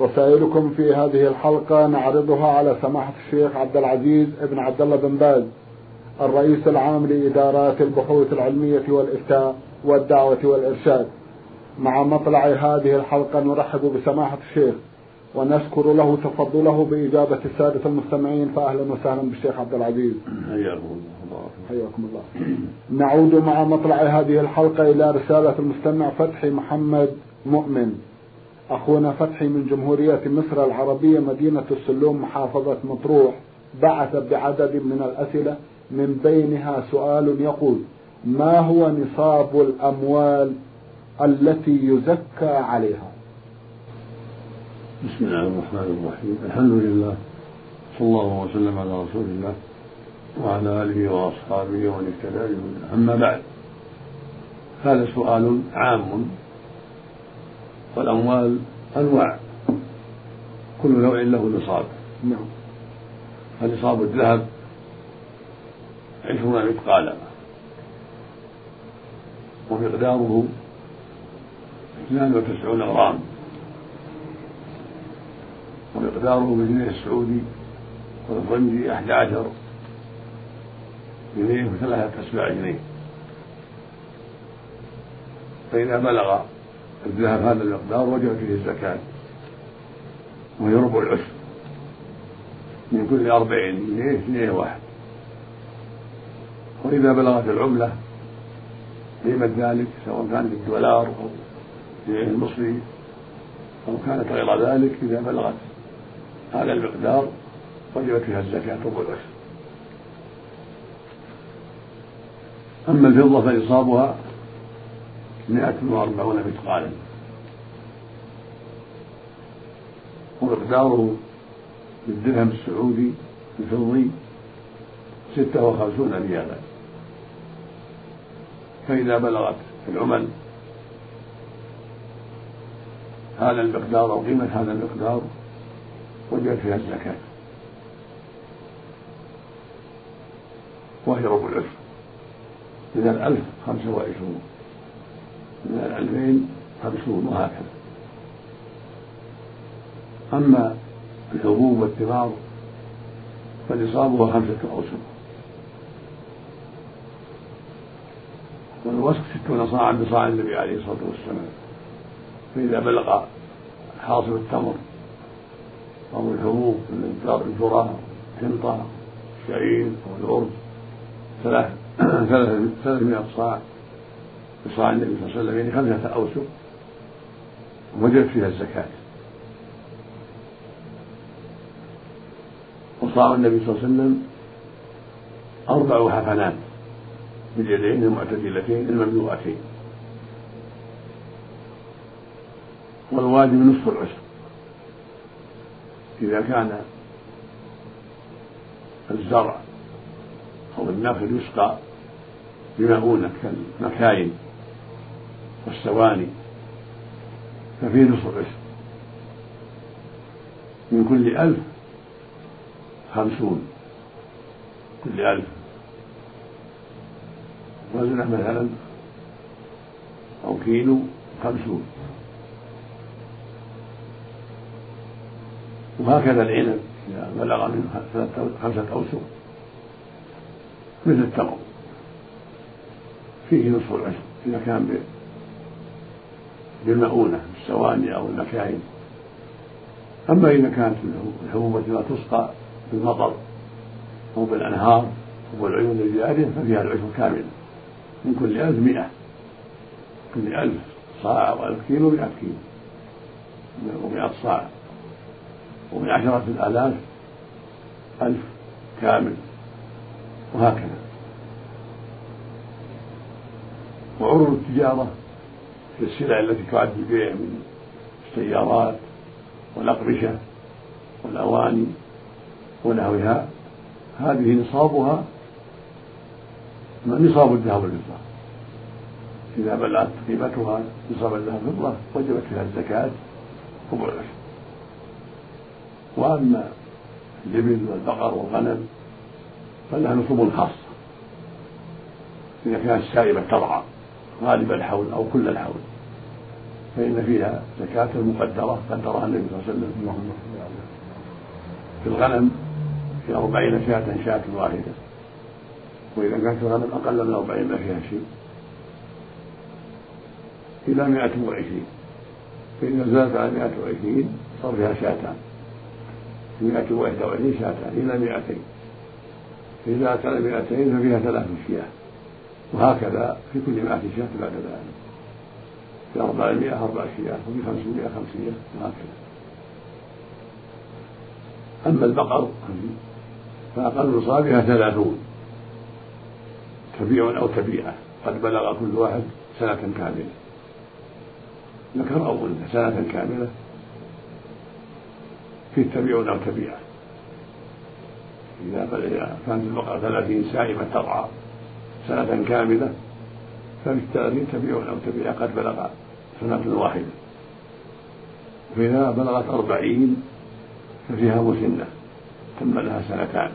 رسائلكم في هذه الحلقة نعرضها على سماحة الشيخ عبد العزيز بن عبد الله بن باز الرئيس العام لإدارات البحوث العلمية والإفتاء والدعوة والإرشاد. مع مطلع هذه الحلقة نرحب بسماحة الشيخ ونشكر له تفضله بإجابة السادة المستمعين فأهلا وسهلا بالشيخ عبد العزيز. حياكم الله. حياكم الله. نعود مع مطلع هذه الحلقة إلى رسالة المستمع فتحي محمد مؤمن. أخونا فتحي من جمهورية مصر العربية مدينة السلوم محافظة مطروح بعث بعدد من الأسئلة من بينها سؤال يقول ما هو نصاب الأموال التي يزكى عليها؟ بسم الله الرحمن الرحيم. الحمد لله صلى الله وسلم على رسول الله وعلى آله وأصحابه ومن اهتدى أما بعد هذا سؤال عام والأموال أنواع. كل نوع له نصاب. نعم. فنصاب الذهب عشرون مثقالا. ومقداره اثنان وتسعون غرام. ومقداره بالجنيه السعودي والفرنجي أحد عشر. جنيه وثلاثة أسباع جنيه. فإذا بلغ الذهب هذا المقدار وجب فيه الزكاة. وهي ربع العشر. من كل أربعين جنيه جنيه واحد. وإذا بلغت العملة قيمة ذلك سواء كان بالدولار أو بالجنيه المصري أو كانت غير ذلك إذا بلغت هذا المقدار وجبت فيها الزكاة ربع العشر. أما الفضة فنصابها مائة وأربعون مثقالا ومقداره بالدرهم السعودي الفضي ستة وخمسون ريالا. فإذا بلغت العمل هذا المقدار أو قيمة هذا المقدار وجبت فيها الزكاة. وهي ربع العشر. من الألف خمسة وعشرون. من الألفين خمسون وهكذا. أما الحبوب والثمار فنصابها خمسة أوسق والوسق ستون صاعا بصاع النبي عليه الصلاة والسلام. فإذا بلغ حاصل التمر أو الحبوب من الذرة الحنطة الشعير أو الأرز ثلاث ثلاثمائة صاع. النبي صلى الله عليه وسلم يعني خمسة أوسق وجدت فيها الزكاة. وصاع النبي صلى الله عليه وسلم أربع حفنات باليدين المعتدلتين المملوءتين. والواجب نصف العشر. إذا كان الزرع أو النخل يسقى بمؤونة كالمكاين. والسواني ففيه نصف العشر من كل ألف خمسون. كل ألف. وزنه مثلا أو كيلو خمسون. وهكذا العنب إذا بلغ من خمسة أوسق. مثل التمر. فيه نصف العشر إذا كان بالمؤونة بالسواني أو المكاين. أما إذا كانت الحبوب التي لا تسقى بالمطر أو بالأنهار أو بالعيون الجارية ففيها العشر كاملة من كل ألف مئة. كل ألف صاع أو ألف كيلو مئة كيلو. ومئة صاع. ومن عشرة الآلاف ألف كامل. وهكذا. وعروض التجارة في السلع التي تعد البيع من السيارات والأقمشة والأواني ونحوها هذه نصابها نصاب الذهب والفضة. إذا بلغت قيمتها نصاب الذهب والفضة وجبت فيها الزكاة ربع العشر وأما الإبل والبقر والغنم فلها نصوب خاصة. إذا كانت سائمة ترعى غالب الحول أو كل الحول. فإن فيها زكاة مقدرة قدرها النبي صلى الله عليه وسلم في الغنم في أربعين شاة شاة واحدة. وإذا كانت الغنم أقل من أربعين ما فيها شيء. إلى مائة وعشرين. فإذا زادت على مائة وعشرين صار فيها شاتان مائة وإحدى وعشرين شاتان إلى مائتين إذا على مائتين ففيها ثلاث شياة. وهكذا في كل مائة شاة بعد ذلك. في أربعمائة أربع شياه وفي خمسمائة خمسية وهكذا. أما البقر فأقل نصابها ثلاثون تبيع أو تبيعة. قد بلغ كل واحد سنة كاملة. ذكر أو أنثى سنة كاملة في تبيع أو تبيعة إذا كانت البقرة ثلاثين سائمة ترعى. سنة كاملة الثلاثين تبيع أو تبيعة قد بلغ سنة واحدة. فإذا بلغت أربعين ففيها مسنة تم لها سنتان.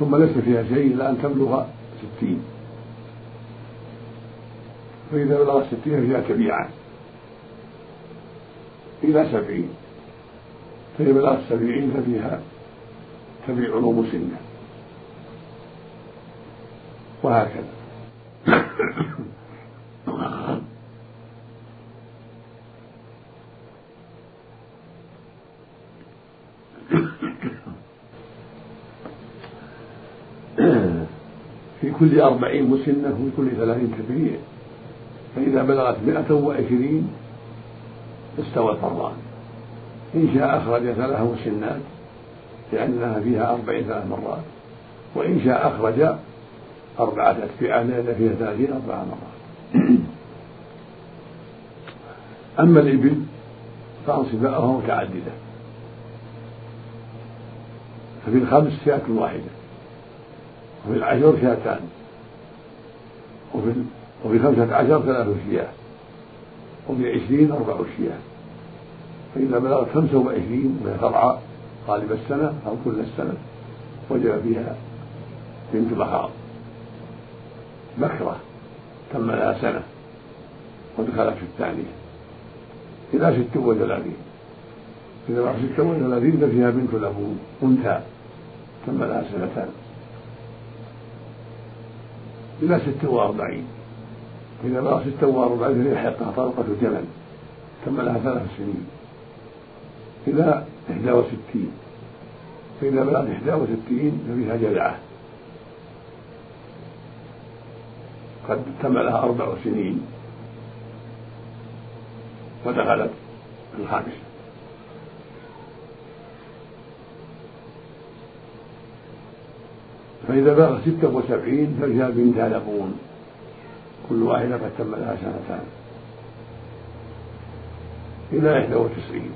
ثم ليس فيها شيء إلا أن تبلغ ستين. فإذا بلغت ستين فيها تبيعة إلى سبعين. فإذا بلغت سبعين ففيها تبيع مسنة وهكذا. في كل أربعين مسنة وفي كل ثلاثين تبريع فإذا بلغت مئة وعشرين استوى الفرضان إن شاء أخرج ثلاث مسنات لأنها فيها أربعين ثلاث مرات وإن شاء أخرج أربعة أتبعة لأن فيها ثلاثين أربع مرات. أما الإبل فأنصباؤها متعددة. ففي الخمس شاة واحدة وفي العشر شاتان وفي وفي خمسة عشر ثلاث شياه وفي عشرين أربع شياه فإذا بلغت خمسة وعشرين ترعى غالب السنة أو كل السنة وجب فيها بنت بخار بكرة تم لها سنة ودخلت في الثانية. إلى ست وثلاثين إذا بلغت ست وثلاثين ففيها بنت لبون أنثى تم لها سنتان. إلى ست وأربعين. إذا بلغ ست وأربعين فليحقها طلقة جمل تم لها ثلاث سنين. إلى إحدى وستين. فإذا بلغت إحدى وستين ففيها جذعة قد تم لها أربع سنين. ودخلت الخامسة فإذا بلغ ستة وسبعين ففيها بنت لبون كل واحدة قد تم لها سنتان. إلى إحدى وتسعين.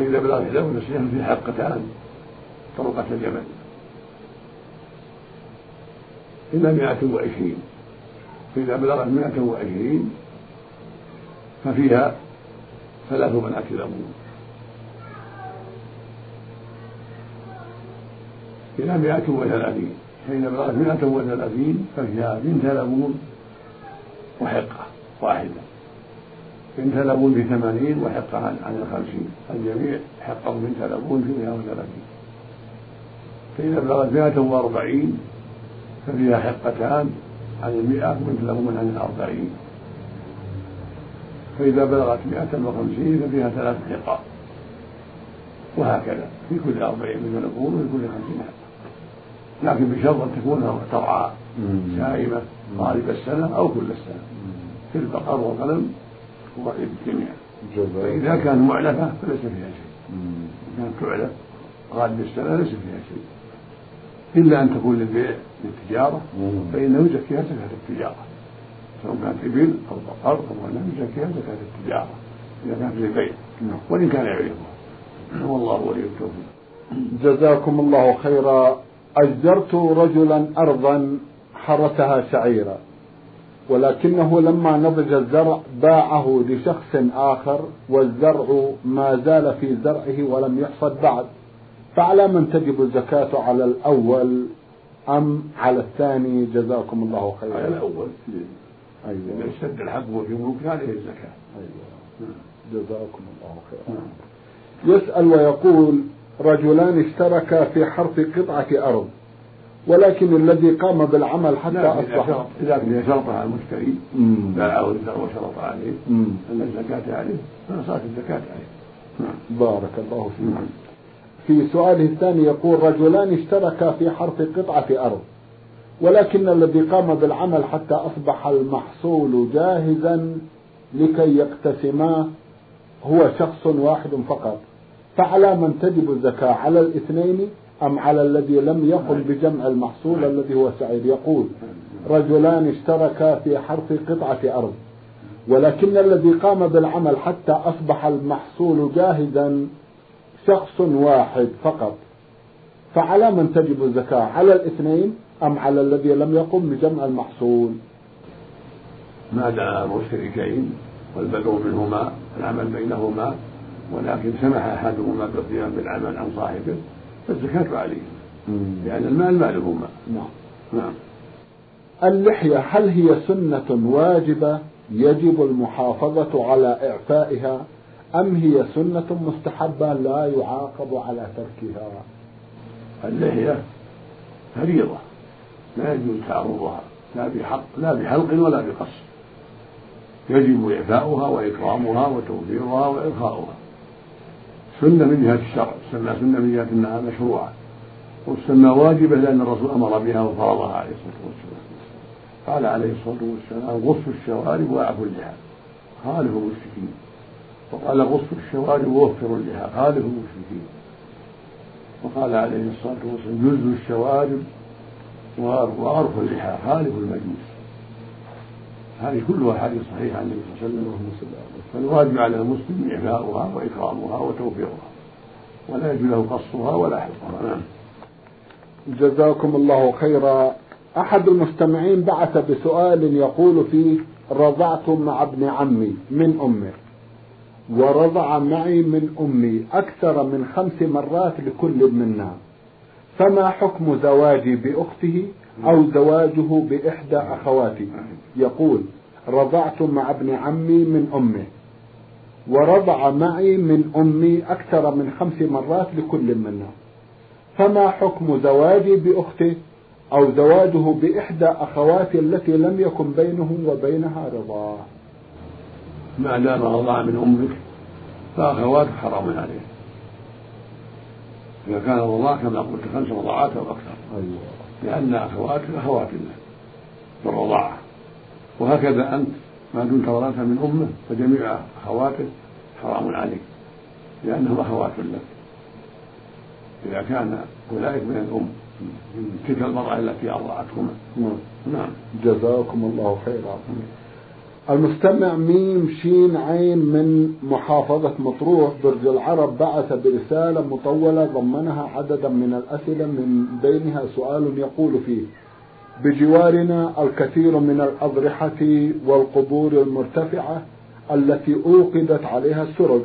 فإذا بلغ إحدى وتسعين في حقتان طرقة الجمل إلى مائة وعشرين. فإذا بلغت مائة وعشرين ففيها ثلاث بنات لبون إلى مائة وثلاثين. فإذا بلغت مائة وثلاثين ففيها بنت لبون وحقة واحدة. بنت لبون في ثمانين وحقة عن, عن الخمسين. الجميع حقه بنت لبون في مائة وثلاثين. فإذا بلغت مائة وأربعين ففيها حقتان عن المئة بنت لبون عن الأربعين. فإذا بلغت مائة وخمسين ففيها ثلاث حقات وهكذا. في كل أربعين من لبون وفي كل خمسين حقة لكن بشرط أن تكون ترعى. سائمة غالب السنة أو كل السنة. في البقر والغنم والجميع فإذا كان معلفة فليس فيها شيء. إذا كانت تعلف غالب السنة ليس فيها شيء. إلا أن تكون للبيع للتجارة فإنه يزكيها زكاة التجارة. سواء كانت إبل أو بقر أو غنم يزكيها زكاة التجارة. إذا كان في البيت نعم. وإن كان يعرفه والله ولي التوفيق. جزاكم الله خيرا. أجرت رجلا أرضا حرثها شعيرا. ولكنه لما نضج الزرع باعه لشخص آخر والزرع ما زال في زرعه ولم يحصد بعد. فعلى من تجب الزكاة على الأول أم على الثاني؟ جزاكم الله خيرا. على الأول. أيوة. إذا اشتد الحق وفي ملك عليه الزكاة. أيوة. جزاكم الله خيرا. يسأل ويقول رجلان اشتركا في حرث قطعة أرض. ولكن الذي قام بالعمل حتى أصبح إذا كان شرطها المشتري باعه وشرط عليه أن الزكاة عليه فصارت الزكاة عليه. نعم. بارك الله فيك. نعم. في سؤاله الثاني يقول رجلان اشتركا في حرث قطعة أرض ولكن الذي قام بالعمل حتى أصبح المحصول جاهزا لكي يقتسما هو شخص واحد فقط. فعلى من تجب الزكاة؟ على الاثنين أم على الذي لم يقم بجمع المحصول الذي هو سعيد؟ يقول رجلان اشتركا في حرث قطعة أرض ولكن الذي قام بالعمل حتى أصبح المحصول جاهزا شخص واحد فقط. فعلى من تجب الزكاة؟ على الاثنين أم على الذي لم يقم بجمع المحصول؟ ما دام مشتركين والبدء منهما العمل بينهما ولكن سمح أحدهما بالقيام بالعمل عن صاحبه؟ فالزكاة عليه لأن المال مالهما نعم. نعم. اللحية هل هي سنة واجبة يجب المحافظة على إعفائها أم هي سنة مستحبة لا يعاقب على تركها؟ اللحية فريضة. لا يجوز تعرضها. لا بحق لا بحلق ولا بقص يجب إعفاؤها وإكرامها وتوفيرها وإرخاؤها. سنة من جهة الشرع تسمى سنة من جهة أنها مشروعة. وتسمى واجبة لأن الرسول أمر بها وفرضها عليه الصلاة والسلام. قال عليه الصلاة والسلام غص الشوارب وأعفوا اللحى. خالفوا المشركين وقال غص الشوارب ووفروا اللحى. خالفوا المشركين وقال عليه الصلاة والسلام جز الشوارب وأرف اللحى. خالف المجوس هذه كلها حديث صحيح عن النبي صلى الله عليه وسلم فالواجب على المسلم إعفاؤها وإكرامها وتوفيرها ولا يجوز له قصها ولا حفظها. نعم. جزاكم الله خيرا. أحد المستمعين بعث بسؤال يقول فيه رضعت مع ابن عمي من أمه ورضع معي من أمي أكثر من خمس مرات لكل منا. فما حكم زواجي بأخته؟ أو زواجه بإحدى أخواتي. يقول رضعت مع ابن عمي من أمه ورضع معي من أمي أكثر من خمس مرات لكل منا فما حكم زواجي بأخته أو زواجه بإحدى أخواتي التي لم يكن بينه وبينها رضاع ما دام رضع من أمك فأخواتك حرام عليه إذا كان الرضاع كما قلت خمس رضاعات أو أكثر. أيوة. لأن أخواتك أخوات الله بالرضاعة وهكذا أنت ما دمت ولدت من أمه فجميع أخواتك حرام عليك لأنهم أخوات لك. إذا كان أولئك من الأم من تلك المرأة التي أرضعتهما. نعم. نعم جزاكم الله خيرا. المستمع ميم شين عين من محافظة مطروح برج العرب بعث برسالة مطولة ضمنها عددا من الأسئلة من بينها سؤال يقول فيه بجوارنا الكثير من الأضرحة والقبور المرتفعة التي أوقدت عليها السرج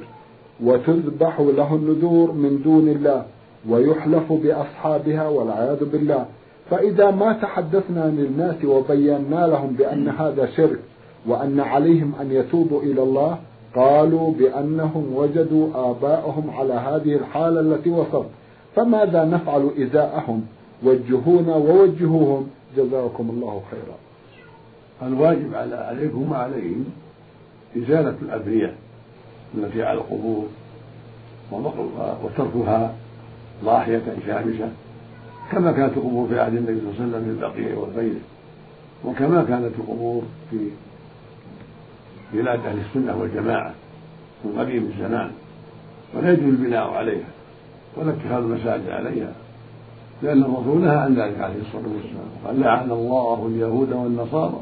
وتذبح له النذور من دون الله ويحلف بأصحابها والعياذ بالله. فإذا ما تحدثنا للناس وبينا لهم بأن هذا شرك وأن عليهم أن يتوبوا إلى الله قالوا بأنهم وجدوا آباءهم على هذه الحالة التي وصلت فماذا نفعل إزاءهم؟ وجهونا ووجهوهم. جزاكم الله خيرا. الواجب على عليكم وعليهم إزالة الأبنية التي على القبور وتركها ضاحية شامسة كما كانت القبور في عهد النبي صلى الله عليه وسلم البقيع وغيره وكما كانت القبور في بلاد أهل السنة والجماعة من قديم الزمان ولا يجوز البناء عليها ولا اتخاذ المساجد عليها لأن الرسول نهى عن ذلك عليه الصلاة والسلام قال لعن, الله اليهود والنصارى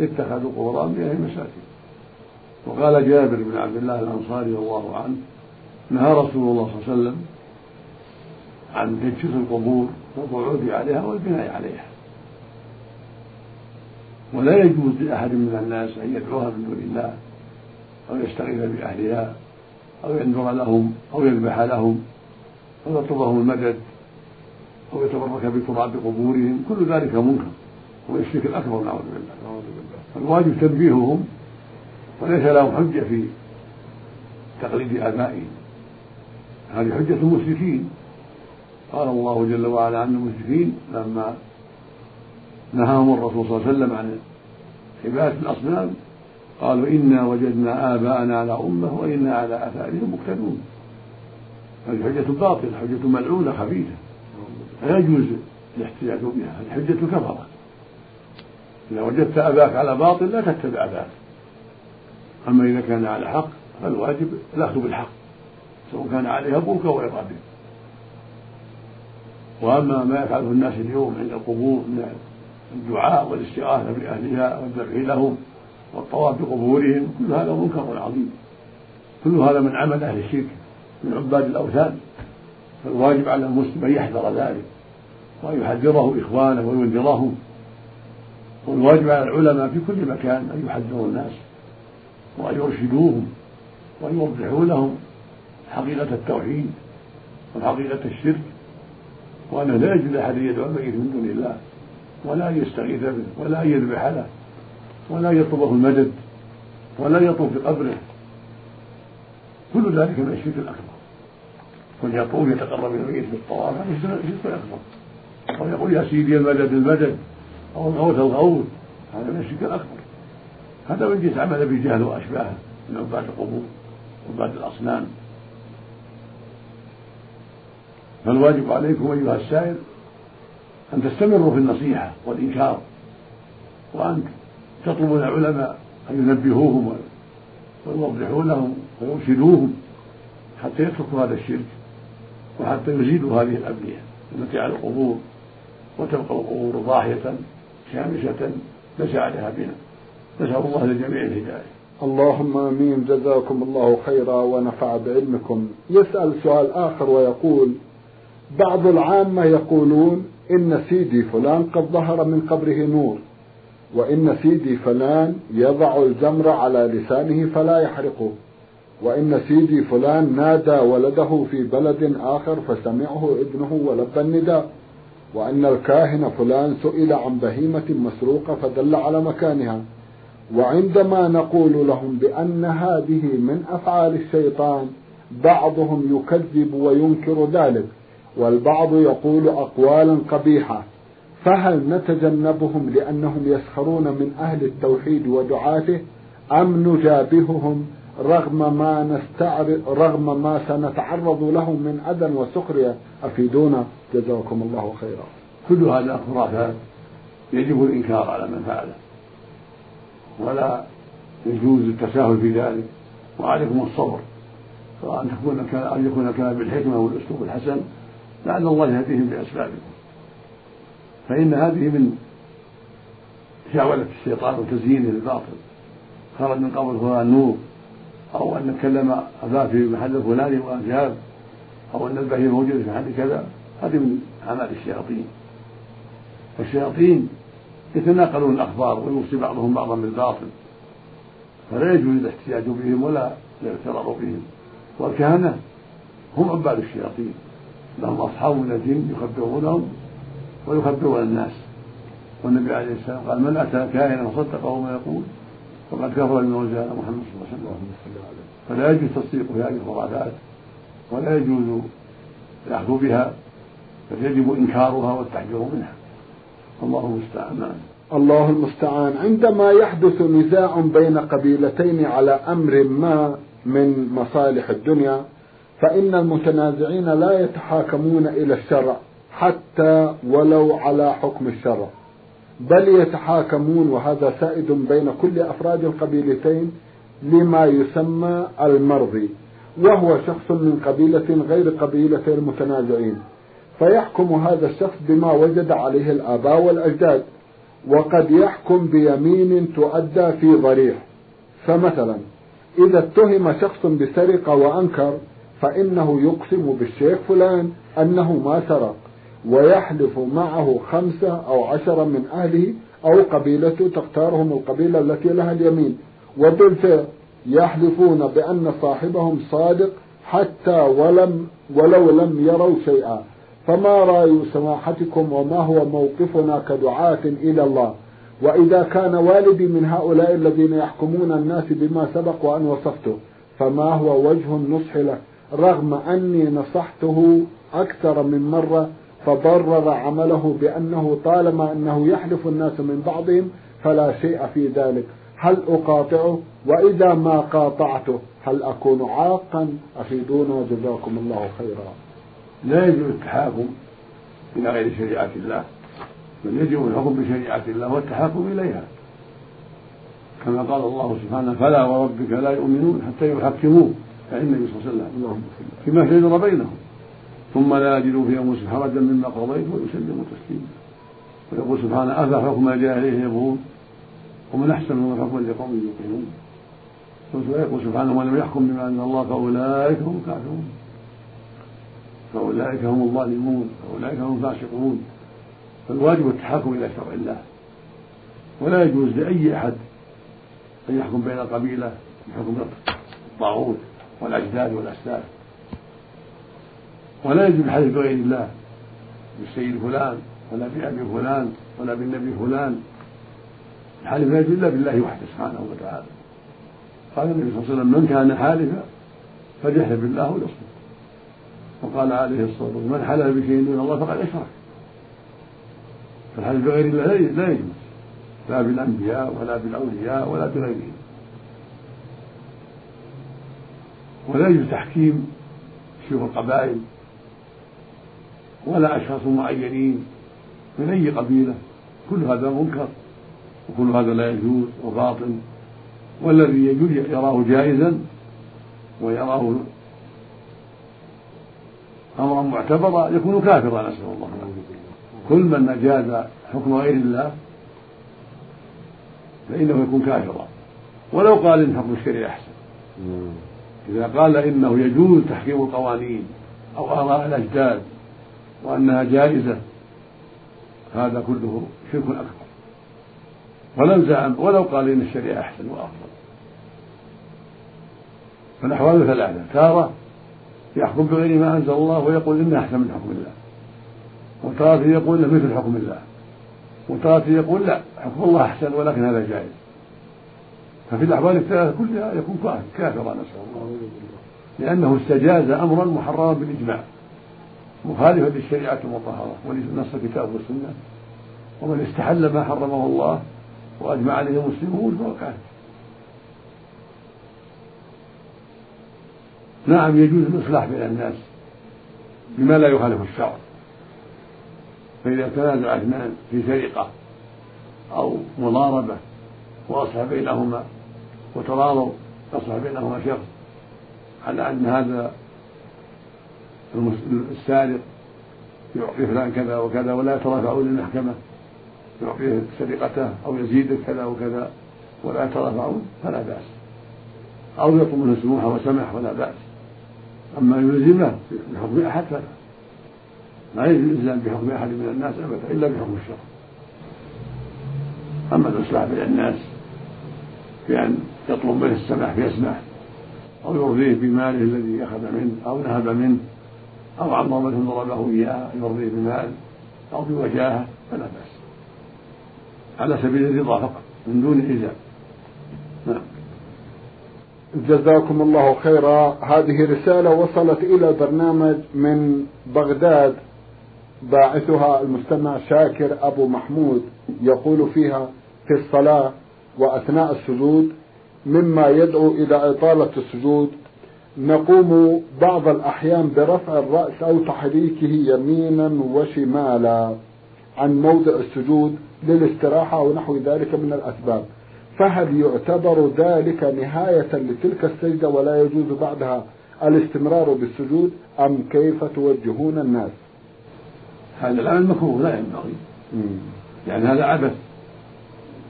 اتخذوا قبور أنبيائهم مساجد وقال جابر بن عبد الله الأنصاري رضي الله عنه نهى رسول الله صلى الله عليه وسلم عن تجسيس القبور والقعود عليها والبناء عليها. ولا يجوز لأحد من الناس أن يدعوها من دون الله أو يستغيث بأهلها أو ينذر لهم أو يذبح لهم أو يطلبهم المدد أو يتبرك بتراب قبورهم كل ذلك منكر هو الشرك الأكبر نعوذ بالله. الواجب تنبيههم وليس لهم حجة في تقليد آبائهم. هذه حجة المشركين. قال الله جل وعلا عن المشركين لما نهاهم الرسول صلى الله عليه وسلم عن عبادة الأصنام قالوا إنا وجدنا آباءنا على أمة وإنا على آثارهم مقتدون. هذه حجة باطلة حجة ملعونة خبيثة. لا يجوز الاحتجاج بها هذه حجة كفرة. إذا وجدت أباك على باطل لا تتبع أباك أما إذا كان على حق فالواجب الأخذ بالحق سواء كان عليه أبوك أو عقابك وأما ما يفعله الناس اليوم عند القبور من الدعاء والاستغاثة بأهلها والذبح لهم والطواف بقبورهم كل هذا منكر عظيم. كل هذا من عمل أهل الشرك من عباد الأوثان. فالواجب على المسلم أن يحذر ذلك وأن يحذره إخوانه وينذرهم. والواجب على العلماء في كل مكان أن يحذروا الناس وأن يرشدوهم وأن يوضحوا لهم حقيقة التوحيد وحقيقة الشرك وأنه لا يجوز لأحد أن يدعو الميت من دون الله. ولا أن يستغيث به ولا أن يذبح له ولا يطلبه المدد ولا يطوف بقبره. كل ذلك من الشرك الأكبر. كن يطوف يتقرب إلى الميت بالطواف هذا الشرك الأكبر. ويقول يا سيدي المدد المدد أو الغوث الغوث هذا من الشرك الأكبر. هذا من جنس عمل بجهل وأشباهه من عباد القبور وعباد الأصنام. فالواجب عليكم أيها السائل أن تستمروا في النصيحة والإنكار وأن تطلبوا العلماء أن ينبهوهم ويوضحوا لهم ويرشدوهم حتى يتركوا هذا الشرك وحتى يزيدوا هذه الأبنية التي على القبور وتبقى القبور ضاحية شامسة ليس عليها بنا. نسأل الله للجميع الهداية. اللهم آمين. جزاكم الله خيرا ونفع بعلمكم. يسأل سؤال آخر ويقول بعض العامة يقولون إن سيدي فلان قد ظهر من قبره نور وإن سيدي فلان يضع الجمر على لسانه فلا يحرقه وإن سيدي فلان نادى ولده في بلد آخر فسمعه ابنه ولبى النداء وأن الكاهن فلان سئل عن بهيمة مسروقة فدل على مكانها وعندما نقول لهم بأن هذه من أفعال الشيطان بعضهم يكذب وينكر ذلك. والبعض يقول أقوالا قبيحة فهل نتجنبهم لأنهم يسخرون من أهل التوحيد ودعاته أم نجابههم رغم ما نستعرض رغم ما سنتعرض له من أذى وسخرية؟ أفيدونا؟ جزاكم الله خيرا. كل هذا خرافات يجب الإنكار على من فعله. ولا يجوز التساهل في ذلك. وعليكم الصبر. سواء أن تكون أن يكون الكلام بالحكمة والأسلوب الحسن. لعل الله يهديهم بأسبابكم فإن هذه من شعولة الشيطان وتزيينه للباطل خرج من قبل فلان نور. أو أن نتكلم أباه في محل الفلاني وأجاب أو أن البهيمة موجودة في محل كذا. هذه من أعمال الشياطين. والشياطين يتناقلون الأخبار ويوصي بعضهم بعضا بالباطل. فلا يجوز الاحتجاج بهم ولا الاغترار بهم. والكهنة هم عباد الشياطين. لهم أصحاب من الجن يخبرونهم ويخبرون الناس. والنبي عليه السلام قال من أتى كاهنا وصدقه ما يقول فقد كفر بما على محمد صلى الله عليه وسلم. فلا يجوز تصديق هذه الخرافات ولا يجوز الأخذ بها بل يجب إنكارها والتحذير منها. الله المستعان. الله المستعان. عندما يحدث نزاع بين قبيلتين على أمر ما من مصالح الدنيا فإن المتنازعين لا يتحاكمون إلى الشرع حتى ولو على حكم الشرع. بل يتحاكمون وهذا سائد بين كل أفراد القبيلتين لما يسمى المرضي وهو شخص من قبيلة غير قبيلة المتنازعين. فيحكم هذا الشخص بما وجد عليه الآباء والأجداد وقد يحكم بيمين تؤدى في ضريح. فمثلا إذا اتهم شخص بسرقة وأنكر فإنه يقسم بالشيخ فلان أنه ما سرق ويحلف معه خمسة أو عشرة من أهله أو قبيلته تختارهم القبيلة التي لها اليمين. وبالفعل يحلفون بأن صاحبهم صادق حتى ولم ولو لم يروا شيئا. فما رأي سماحتكم وما هو موقفنا كدعاة إلى الله؟ وإذا كان والدي من هؤلاء الذين يحكمون الناس بما سبق وأن وصفته فما هو وجه النصح له رغم أني نصحته أكثر من مرة فبرر عمله بأنه طالما أنه يحلف الناس من بعضهم فلا شيء في ذلك. هل أقاطعه؟ وإذا ما قاطعته هل أكون عاقا؟ أفيدونا جزاكم الله خيرا. لا يجوز التحاكم إلى غير شريعة الله بل يجب الحكم بشريعة الله والتحاكم إليها. كما قال الله سبحانه فلا وربك لا يؤمنون حتى يحكموك. يعني النبي صلى الله عليه وسلم فيما شجر بينهم ثم لا يجدوا في انفسهم حرجا مما قضيت ويسلموا تسليما. ويقول سبحانه أفحكم الجاهليه يبغون؟ ومن أحسن من حكما لقوم يوقنون. ويقول سبحانه ومن لم يحكم بما أنزل الله فأولئك هم الكافرون. فأولئك هم الظالمون فأولئك هم الفاسقون. فالواجب التحاكم إلى شرع الله. ولا يجوز لأي أحد أن يحكم بين القبيلة بحكم الطاغوت. والأجداد والاسلاف ولا يجوز الحديث بغير الله. بالسيد فلان ولا بأبي فلان ولا بالنبي فلان. الحلف لا يجوز إلا بالله وحده سبحانه وتعالى. قال النبي صلى الله عليه وسلم من كان حالفا فليحلف بالله وليصمت وقال عليه الصلاة والسلام من حلف بشيء دون الله فقد أشرك. فالحلف بغير الله لا يجوز. لا بالأنبياء ولا بالأولياء ولا بغيرهم. ولا يجوز تحكيم شيوخ القبائل ولا أشخاص معينين من أي قبيلة. كل هذا منكر وكل هذا لا يجوز وباطل والذي يجوز يراه جائزا ويراه أمرا معتبرا يكون كافرا نسأل الله كل من أجاز حكم غير الله فإنه يكون كافرا. ولو قال إن حكم الشريعة أحسن. إذا قال إنه يجوز تحكيم القوانين أو آراء الأجداد وأنها جائزة هذا كله شرك أكبر. ولو زعم ولو قال إن الشريعة أحسن وأفضل. فالأحوال ثلاثة تارة يحكم بغير ما أنزل الله ويقول إنه أحسن من حكم الله وتارة يقول مثل حكم الله وتارة يقول لا حكم الله أحسن ولكن هذا جائز. ففي الأحوال الثلاثة كلها يكون كافرا نسأل الله. لأنه استجاز أمرا محرما بالإجماع مخالفا للشريعة المطهرة ولنص الكتاب والسنة. ومن استحل ما حرمه الله وأجمع عليه المسلمون فهو كافر. نعم يجوز الإصلاح بين الناس بما لا يخالف الشرع. فإذا تنازع اثنان في سرقة أو مضاربة وأصلح بينهما وتراضوا أصلح بينهما شخص على أن هذا السارق يعطي فلان كذا وكذا ولا يترافعون للمحكمة يعطيه سرقته أو يزيد كذا وكذا ولا يترافعون فلا بأس. أو يطلب منه سموحة وسمح ولا بأس. أما يلزمه بحكم أحد فلا. لا يلزم بحكم أحد من الناس أبدا إلا بحكم الشرع أما الإصلاح بين الناس بأن يطلب منه السماح فيسمح أو يرضيه بماله الذي أخذ منه أو نهب منه أو عن ضربة ضربه إياها يرضيه بمال أو بوجاهة فلا بأس. على سبيل الرضا فقط من دون إيذاء. نعم. جزاكم الله خيرا. هذه رسالة وصلت إلى البرنامج من بغداد. باعثها المستمع شاكر أبو محمود. يقول فيها في الصلاة وأثناء السجود مما يدعو إلى إطالة السجود. نقوم بعض الأحيان برفع الرأس أو تحريكه يمينا وشمالا عن موضع السجود للاستراحة أو نحو ذلك من الأسباب. فهل يعتبر ذلك نهاية لتلك السجدة ولا يجوز بعدها الاستمرار بالسجود؟ أم كيف توجهون الناس؟ هذا العمل مكروه لا ينبغي. يعني هذا عبث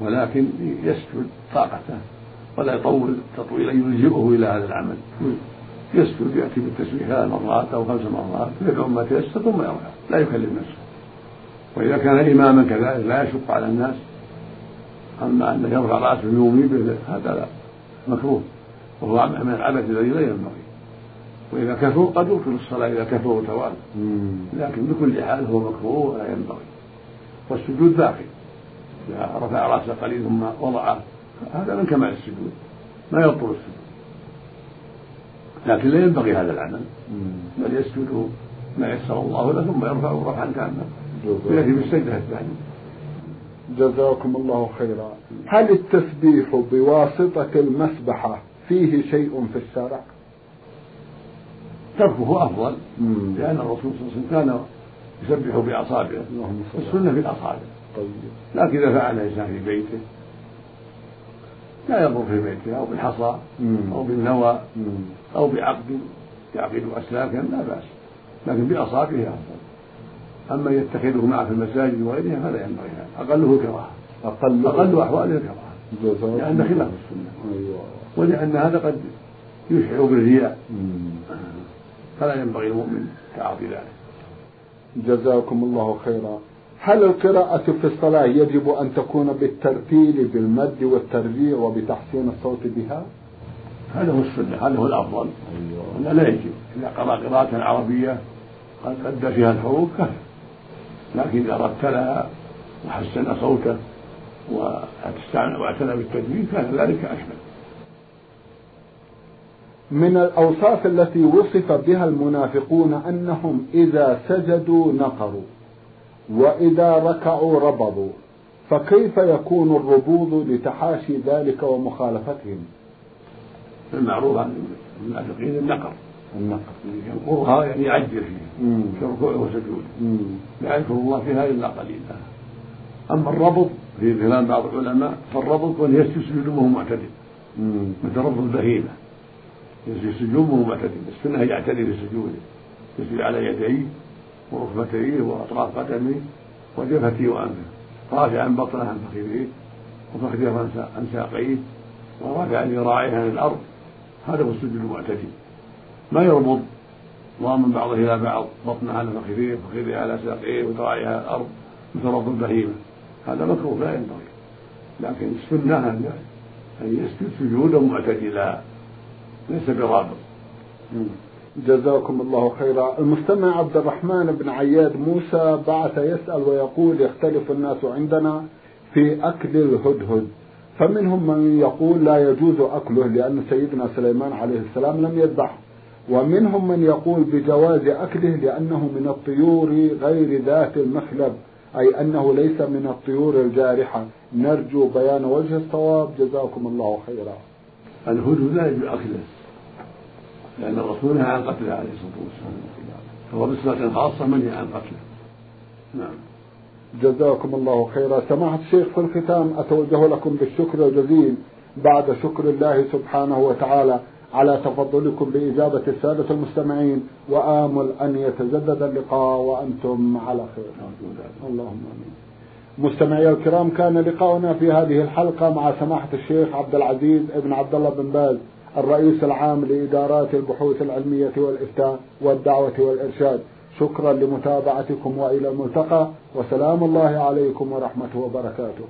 ولكن يسجد طاقته. ولا يطول تطويلا يلجئه إلى هذا العمل. يسجد يأتي بالتسبيح ثلاث مرات أو خمس مرات يدعو ما تيسر ثم يرفع لا يكلم نفسه. وإذا كان إماما كذلك لا يشق على الناس. أما أن يرفع رأسه يومي به هذا لا. مكروه. وهو من العبث الذي لا ينبغي. وإذا كفروا قد يبطل الصلاة إذا كفروا توالوا لكن بكل حال هو مكروه ولا ينبغي. والسجود باقي. إذا رفع رأسه قليل ثم وضعه هذا من كمال السجود. ما يبطل السجود. لكن لا ينبغي هذا العمل. بل يسجد ما يسر الله له ثم يرفع رفعا تاما ويأتي بالسجدة الثانية جزاكم الله خيرا. هل التسبيح بواسطة المسبحة فيه شيء في الشرع؟ تركه أفضل. لأن الرسول صلى الله عليه وسلم كان يسبح بأصابعه السنة في الأصابع طيب. لكن إذا فعل الإنسان في بيته لا يضر في بيته أو بالحصى أو بالنوى أو بعقد يعقد أسلاكا لا بأس لكن بأصابعه أفضل. أما يتخذه معه في المساجد وغيرها فلا ينبغي هذا أقله كراهة أقل أقل أحواله كراهة لأن خلاف السنة. أيوة. ولأن هذا قد يشعر بالرياء. فلا ينبغي المؤمن تعاطي ذلك. جزاكم الله خيرا. هل القراءة في الصلاة يجب أن تكون بالترتيل بالمد والترجيع وبتحسين الصوت بها؟ هذا هو السنة هذا هو الأفضل. أيوة. لا يجب. إذا قرأ قراءة عربية قد أدى فيها الحروف كفى. لكن إذا رتلها وحسن صوته واعتنى بالتجويد كان ذلك أشمل. من الأوصاف التي وصف بها المنافقون أنهم إذا سجدوا نقروا. وإذا ركعوا ربضوا. فكيف يكون الربوض لتحاشي ذلك ومخالفتهم؟ المعروف عن المنافقين النقر. النقر. ينقرها يعني يعجل فيها. في ركوعه وسجوده لا يذكر الله فيها إلا. قليلا أما الربط في كلام بعض العلماء فالربط أن يسجد وهو معتدل. مثل ربط البهيمة. يسجد وهو معتدل. السنة يعتدل في سجوده. يسجد على يديه وركبتيه وأطراف قدميه وجبهته وأنفه. رافعا بطنه عن فخذيه وفخذه عن ساقيه ورافعا ذراعيه عن الأرض. هذا هو السجود المعتدل ما يربط ضامن بعضه إلى بعض بطنه على فخذيه وفخذيه على ساقيه وذراعيه على الأرض مثل ربط البهيمه هذا مكروه لا ينبغي. لكن السنة أن يسجد سجودا معتدلا ليس برابط. جزاكم الله خيرا. المستمع عبد الرحمن بن عياد موسى بعث يسأل ويقول يختلف الناس عندنا في أكل الهدهد. فمنهم من يقول لا يجوز أكله لأن سيدنا سليمان عليه السلام لم يذبحه ومنهم من يقول بجواز أكله لأنه من الطيور غير ذات المخلب أي أنه ليس من الطيور الجارحة. نرجو بيان وجه الصواب. جزاكم الله خيرا. الهدهد لا يجوز أكله. لأن الرسول نهى عن قتله عليه الصلاة والسلام. فهو بصفة خاصة منهي عن قتله. نعم. جزاكم الله خيرا. سماحة الشيخ في الختام أتوجه لكم بالشكر الجزيل بعد شكر الله سبحانه وتعالى على تفضلكم بإجابة السادة المستمعين وآمل أن يتجدد اللقاء وأنتم على خير. اللهم آمين. مستمعي الكرام كان لقاؤنا في هذه الحلقة مع سماحة الشيخ عبد العزيز ابن عبد الله بن باز. الرئيس العام لإدارات البحوث العلمية والإفتاء والدعوة والإرشاد. شكرا لمتابعتكم وإلى الملتقى وسلام الله عليكم ورحمته وبركاته.